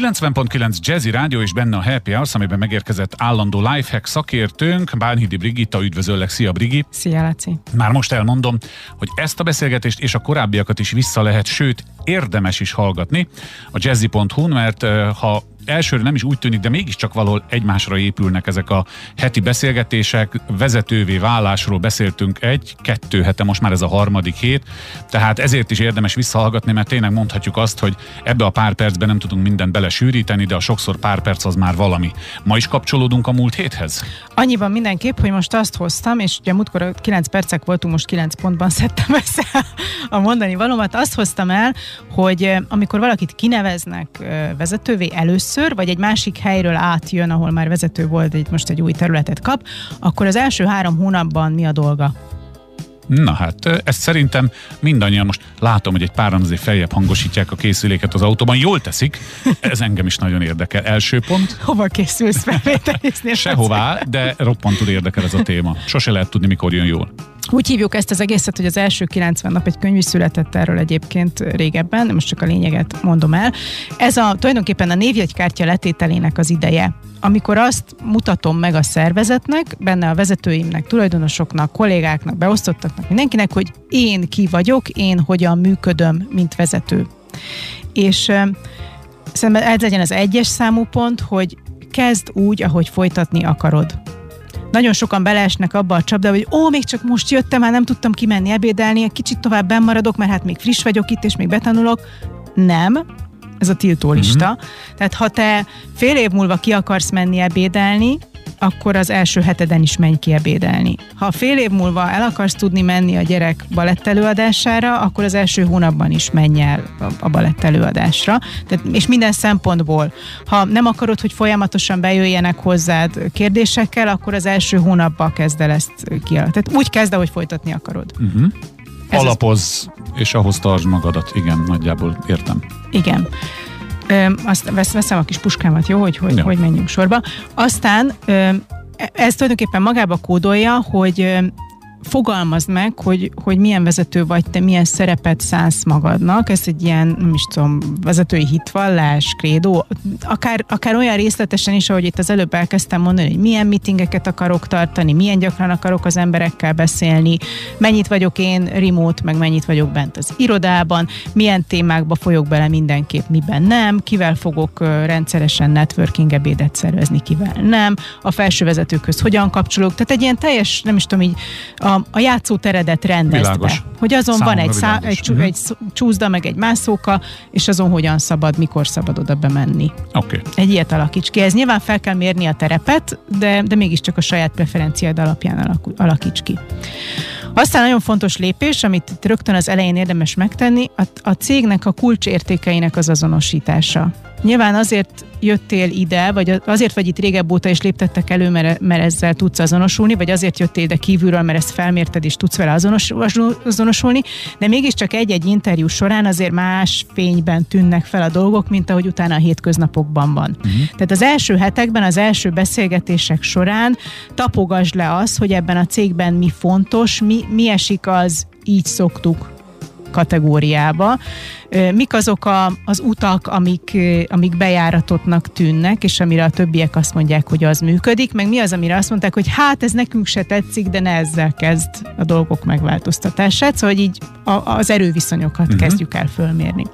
90.9 Jazzy Rádió és benne a Happy Hours, amiben megérkezett állandó lifehack szakértőnk, Bánhidi Brigitta, üdvözöllek, szia Brigi! Szia Laci! Már most elmondom, hogy ezt a beszélgetést és a korábbiakat is vissza lehet, sőt érdemes is hallgatni a jazzy.hu-n, mert ha elsőre nem is úgy tűnik, de mégiscsak valahol egymásra épülnek ezek a heti beszélgetések. Vezetővé válásról beszéltünk egy, kettő hete, most már ez a harmadik hét, tehát ezért is érdemes visszahallgatni, mert tényleg mondhatjuk azt, hogy ebbe a pár percben nem tudunk mindent belesűríteni, de a sokszor pár perc az már valami. Ma is kapcsolódunk a múlt héthez? Annyiban mindenképp, hogy most azt hoztam, és ugye múltkor 9 percek voltunk, most 9 pontban szedtem össze a mondani valómat, azt hoztam el, hogy amikor valakit kineveznek vezetővé először, először, vagy egy másik helyről átjön, ahol már vezető volt, egy, most egy új területet kap, akkor az első három hónapban mi a dolga? Na hát, ezt szerintem mindannyian most látom, hogy egy páran azért feljebb hangosítják a készüléket az autóban. Jól teszik, ez engem is nagyon érdekel. Első pont. Hova készülsz felvételizni? Sehová, de roppantul érdekel ez a téma. Sose lehet tudni, mikor jön jól. Úgy hívjuk ezt az egészet, hogy az első 90 nap egy könyv is született erről egyébként régebben, most csak a lényeget mondom el. Ez a tulajdonképpen a névjegykártya letételének az ideje. Amikor azt mutatom meg a szervezetnek, benne a vezetőimnek, tulajdonosoknak, kollégáknak, beosztottaknak, mindenkinek, hogy én ki vagyok, én hogyan működöm, mint vezető. És szerintem ez legyen az egyes számú pont, hogy kezd úgy, ahogy folytatni akarod nagyon sokan beleesnek abba a csapdába, hogy ó, még csak most jöttem, már nem tudtam kimenni ebédelni, egy kicsit tovább maradok, mert hát még friss vagyok itt, és még betanulok. Nem, ez a tiltólista. Uh-huh. Tehát ha te fél év múlva ki akarsz menni ebédelni, akkor az első heteden is menj ki ebédelni. Ha fél év múlva el akarsz tudni menni a gyerek balett előadására, akkor az első hónapban is menj el a balett előadásra. Tehát, és minden szempontból. Ha nem akarod, hogy folyamatosan bejöjjenek hozzád kérdésekkel, akkor az első hónapban kezd el ezt ki. Tehát úgy kezd, ahogy folytatni akarod. Uh-huh. Alapoz, az... és ahhoz tartsd magadat. Igen, nagyjából értem. Igen. Ö, azt vesz, veszem a kis puskámat, jó, hogy, hogy, ja. hogy menjünk sorba. Aztán ö, e, ez tulajdonképpen magába kódolja, hogy fogalmazd meg, hogy, hogy milyen vezető vagy te, milyen szerepet szánsz magadnak. Ez egy ilyen, nem is tudom, vezetői hitvallás, krédó, akár, akár olyan részletesen is, ahogy itt az előbb elkezdtem mondani, hogy milyen meetingeket akarok tartani, milyen gyakran akarok az emberekkel beszélni, mennyit vagyok én remote, meg mennyit vagyok bent az irodában, milyen témákba folyok bele mindenképp, miben nem, kivel fogok rendszeresen networking ebédet szervezni, kivel nem, a felső vezetőkhöz hogyan kapcsolok. Tehát egy ilyen teljes, nem is tudom, így a a, a játszóteredet rendezd Világos. be. Hogy azon Számomra van egy, szá, egy, uh-huh. egy csúszda, meg egy mászóka, és azon hogyan szabad, mikor szabad oda bemenni. Okay. Egy ilyet alakíts ki. Ez nyilván fel kell mérni a terepet, de, de mégiscsak a saját preferenciád alapján alakíts ki. Aztán nagyon fontos lépés, amit itt rögtön az elején érdemes megtenni, a, a cégnek a kulcsértékeinek az azonosítása. Nyilván azért jöttél ide, vagy azért vagy itt régebb óta is léptettek elő, mert, mert ezzel tudsz azonosulni, vagy azért jöttél ide kívülről, mert ezt felmérted és tudsz vele azonos, azonosulni, de mégiscsak egy-egy interjú során azért más fényben tűnnek fel a dolgok, mint ahogy utána a hétköznapokban van. Uh-huh. Tehát az első hetekben, az első beszélgetések során tapogasd le az, hogy ebben a cégben mi fontos, mi, mi esik az így szoktuk kategóriába. Mik azok a, az utak, amik, amik bejáratottnak tűnnek, és amire a többiek azt mondják, hogy az működik, meg mi az, amire azt mondták, hogy hát ez nekünk se tetszik, de ne ezzel kezd a dolgok megváltoztatását, szóval hogy így a, az erőviszonyokat uh-huh. kezdjük el fölmérni.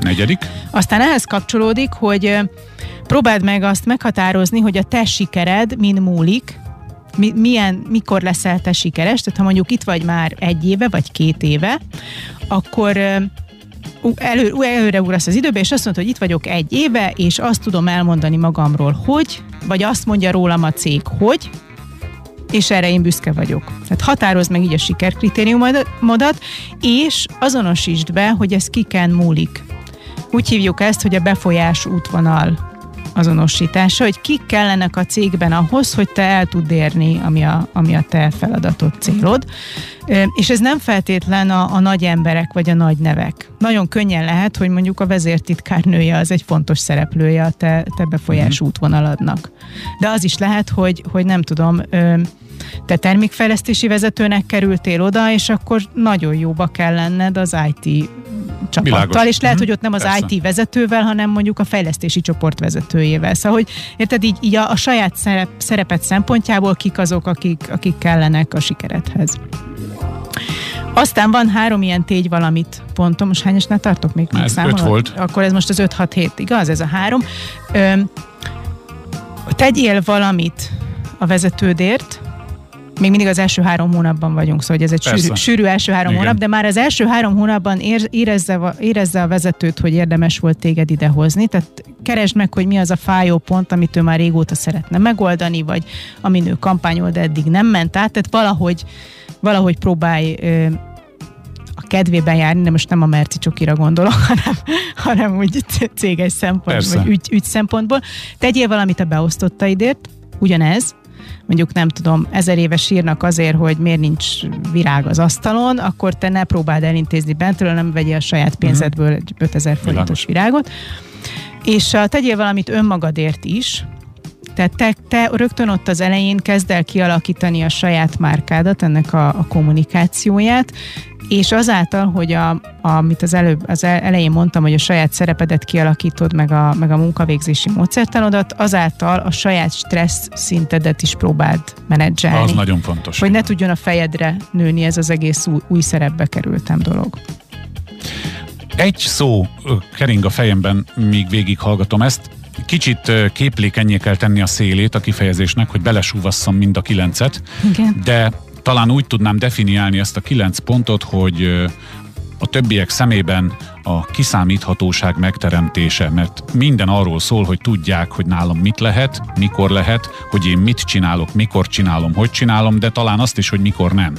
Negyedik. Aztán ehhez kapcsolódik, hogy próbáld meg azt meghatározni, hogy a te sikered min múlik, mi, milyen, mikor leszel te sikeres, tehát ha mondjuk itt vagy már egy éve, vagy két éve, akkor elő, előre ugrasz az időbe, és azt mondod, hogy itt vagyok egy éve, és azt tudom elmondani magamról, hogy, vagy azt mondja rólam a cég, hogy, és erre én büszke vagyok. Tehát határozd meg így a sikerkritériumodat, és azonosítsd be, hogy ez kiken múlik. Úgy hívjuk ezt, hogy a befolyás útvonal azonosítása, hogy kik kellenek a cégben ahhoz, hogy te el tud érni, ami a, ami a te feladatod, célod. És ez nem feltétlen a, a nagy emberek vagy a nagy nevek. Nagyon könnyen lehet, hogy mondjuk a vezértitkárnője az egy fontos szereplője a te, te befolyás mhm. útvonaladnak. De az is lehet, hogy, hogy nem tudom, te termékfejlesztési vezetőnek kerültél oda, és akkor nagyon jóba kell lenned az IT csapattal, Világos. és lehet, Mhm, hogy ott nem az persze. IT vezetővel, hanem mondjuk a fejlesztési csoport vezetőjével. Szóval, hogy érted, így, így a, a saját szerep, szerepet szempontjából kik azok, akik, akik kellenek a sikeredhez. Aztán van három ilyen tégy valamit pontom, most hányasnál tartok még? Ez számolod? öt volt. Akkor ez most az 5-6-7, igaz? Ez a három. Öm, tegyél valamit a vezetődért, még mindig az első három hónapban vagyunk, szóval ez egy Persze. sűrű, sűrű első három Igen. hónap, de már az első három hónapban ér, érezze, érezze a vezetőt, hogy érdemes volt téged idehozni, tehát keresd meg, hogy mi az a fájó pont, amit ő már régóta szeretne megoldani, vagy amin ő kampányol, de eddig nem ment át, tehát valahogy, valahogy próbálj ö, a kedvében járni, de most nem a merci csokira gondolok, hanem, hanem úgy céges szempont, Persze. vagy ügy, ügy szempontból. Tegyél valamit a beosztottaidért, ugyanez, mondjuk nem tudom, ezer éve sírnak azért, hogy miért nincs virág az asztalon, akkor te ne próbáld elintézni bentről, nem vegyél a saját pénzedből egy 5000 forintos Mhm. Virágot. És uh, tegyél valamit önmagadért is, tehát te, te rögtön ott az elején kezd el kialakítani a saját márkádat, ennek a, a kommunikációját, és azáltal, hogy a, amit az előbb, az el- elején mondtam, hogy a saját szerepedet kialakítod, meg a, meg a munkavégzési módszertanodat, azáltal a saját stressz szintedet is próbáld menedzselni. Az nagyon fontos. hogy ne tudjon a fejedre nőni ez az egész új, új szerepbe kerültem dolog. Egy szó kering a fejemben, míg végig hallgatom ezt. Kicsit képlékenyé kell tenni a szélét a kifejezésnek, hogy belesúvasszam mind a kilencet, Igen. de talán úgy tudnám definiálni ezt a kilenc pontot, hogy a többiek szemében a kiszámíthatóság megteremtése, mert minden arról szól, hogy tudják, hogy nálam mit lehet, mikor lehet, hogy én mit csinálok, mikor csinálom, hogy csinálom, de talán azt is, hogy mikor nem.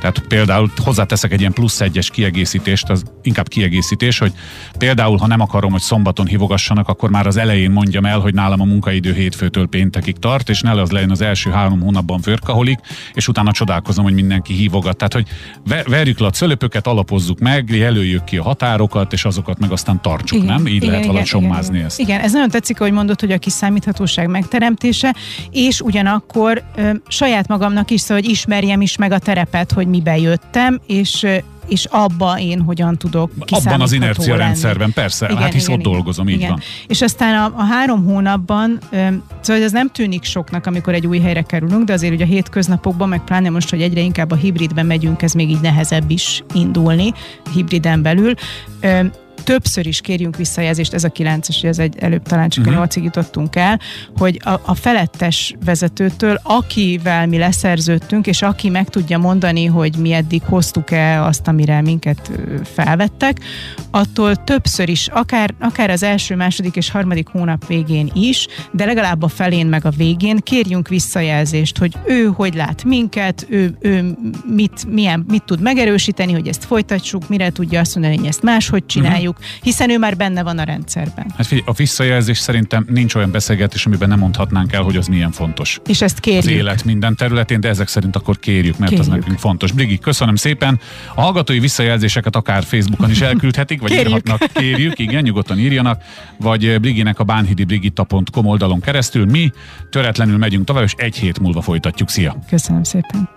Tehát például hozzáteszek egy ilyen plusz egyes kiegészítést, az inkább kiegészítés, hogy például, ha nem akarom, hogy szombaton hívogassanak, akkor már az elején mondjam el, hogy nálam a munkaidő hétfőtől péntekig tart, és ne az legyen az első három hónapban főrkaholik, és utána csodálkozom, hogy mindenki hívogat. Tehát, hogy ve- verjük le a cölöpöket, alapozzuk meg, jelöljük ki a határokat, és azokat meg aztán tartsuk, nem? Így lehet valahogy sommázni igen. ezt. Igen, ez nagyon tetszik, hogy mondod, hogy a kiszámíthatóság megteremtése, és ugyanakkor ö, saját magamnak is, szóval, hogy ismerjem is meg a terepet, hogy mibe jöttem, és ö, és abba én hogyan tudok Abban az inercia rendszerben, persze, hát hisz ott dolgozom, így igen. van. És aztán a, a három hónapban, szóval ez nem tűnik soknak, amikor egy új helyre kerülünk, de azért ugye a hétköznapokban, meg pláne most, hogy egyre inkább a hibridben megyünk, ez még így nehezebb is indulni, hibriden belül. Többször is kérjünk visszajelzést, ez a 9-es, ez egy előbb talán csak Mhm. uh-huh. a 8-ig jutottunk el, hogy a, a felettes vezetőtől, akivel mi leszerződtünk, és aki meg tudja mondani, hogy mi eddig hoztuk el azt, amire minket felvettek, attól többször is, akár, akár az első, második és harmadik hónap végén is, de legalább a felén meg a végén kérjünk visszajelzést, hogy ő hogy lát minket, ő, ő mit, milyen, mit tud megerősíteni, hogy ezt folytassuk, mire tudja azt mondani, hogy ezt máshogy csináljuk, hiszen ő már benne van a rendszerben. Hát figyelj, a visszajelzés szerintem nincs olyan beszélgetés, amiben nem mondhatnánk el, hogy az milyen fontos. És ezt Az kérjük. élet minden területén, de ezek szerint akkor kérjük, mert az Kérjük. nekünk fontos. Brigi, köszönöm szépen. A hallgatói visszajelzéseket akár Facebookon is elküldhetik, vagy Kérjük. írhatnak, kérjük, igen, nyugodtan írjanak, vagy eh, Briginek a bánhidibrigitta.com oldalon keresztül. Mi töretlenül megyünk tovább, és egy hét múlva folytatjuk. Szia! Köszönöm szépen.